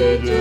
to do.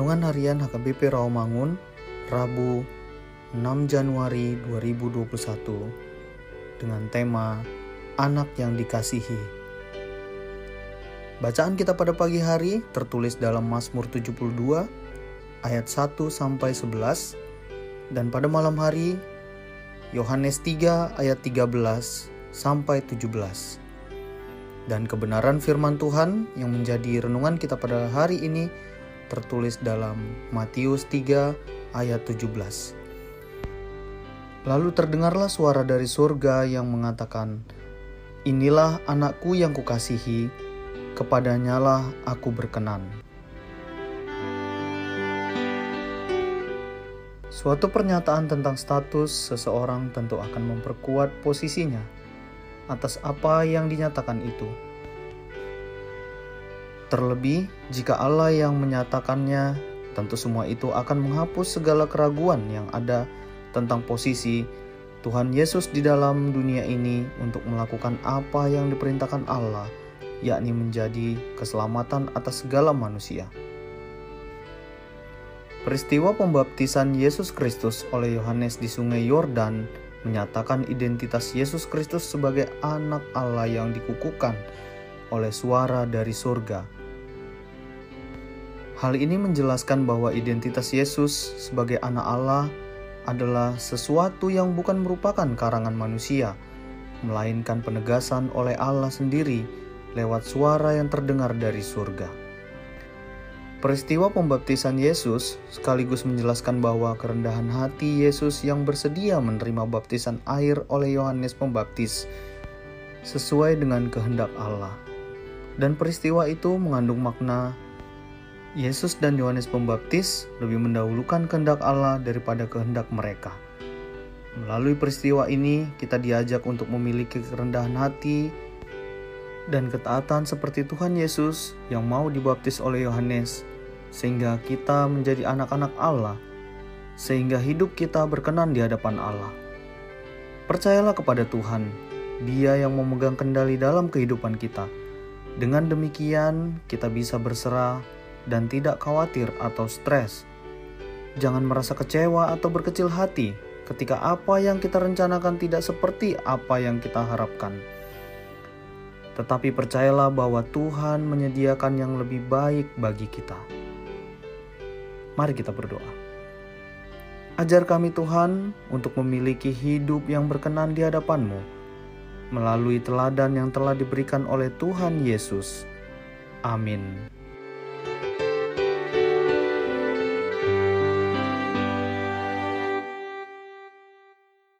Harian HKBP Rawamangun, Rabu 6 Januari 2021 dengan tema Anak yang Dikasihi. Bacaan kita pada pagi hari tertulis dalam Mazmur 72 ayat 1 sampai 11 dan pada malam hari Yohanes 3 ayat 13 sampai 17. Dan kebenaran firman Tuhan yang menjadi renungan kita pada hari ini tertulis dalam Matius 3 ayat 17. Lalu terdengarlah suara dari surga yang mengatakan, Inilah anakku yang kukasihi, kepadanyalah aku berkenan. Suatu pernyataan tentang status seseorang tentu akan memperkuat posisinya atas apa yang dinyatakan itu. Terlebih, jika Allah yang menyatakannya, tentu semua itu akan menghapus segala keraguan yang ada tentang posisi Tuhan Yesus di dalam dunia ini untuk melakukan apa yang diperintahkan Allah, yakni menjadi keselamatan atas segala manusia. Peristiwa pembaptisan Yesus Kristus oleh Yohanes di Sungai Yordan menyatakan identitas Yesus Kristus sebagai anak Allah yang dikukuhkan oleh suara dari surga Hal ini menjelaskan bahwa identitas Yesus sebagai anak Allah adalah sesuatu yang bukan merupakan karangan manusia, melainkan penegasan oleh Allah sendiri lewat suara yang terdengar dari surga. Peristiwa pembaptisan Yesus sekaligus menjelaskan bahwa kerendahan hati Yesus yang bersedia menerima baptisan air oleh Yohanes Pembaptis sesuai dengan kehendak Allah. Dan peristiwa itu mengandung makna Yesus dan Yohanes Pembaptis lebih mendahulukan kehendak Allah daripada kehendak mereka. Melalui peristiwa ini, kita diajak untuk memiliki kerendahan hati dan ketaatan seperti Tuhan Yesus yang mau dibaptis oleh Yohanes, sehingga kita menjadi anak-anak Allah, sehingga hidup kita berkenan di hadapan Allah. Percayalah kepada Tuhan, Dia yang memegang kendali dalam kehidupan kita. Dengan demikian, kita bisa berserah dan tidak khawatir atau stres. Jangan merasa kecewa atau berkecil hati ketika apa yang kita rencanakan tidak seperti apa yang kita harapkan. Tetapi percayalah bahwa Tuhan menyediakan yang lebih baik bagi kita. Mari kita berdoa. Ajar kami Tuhan untuk memiliki hidup yang berkenan di hadapan-Mu melalui teladan yang telah diberikan oleh Tuhan Yesus. Amin.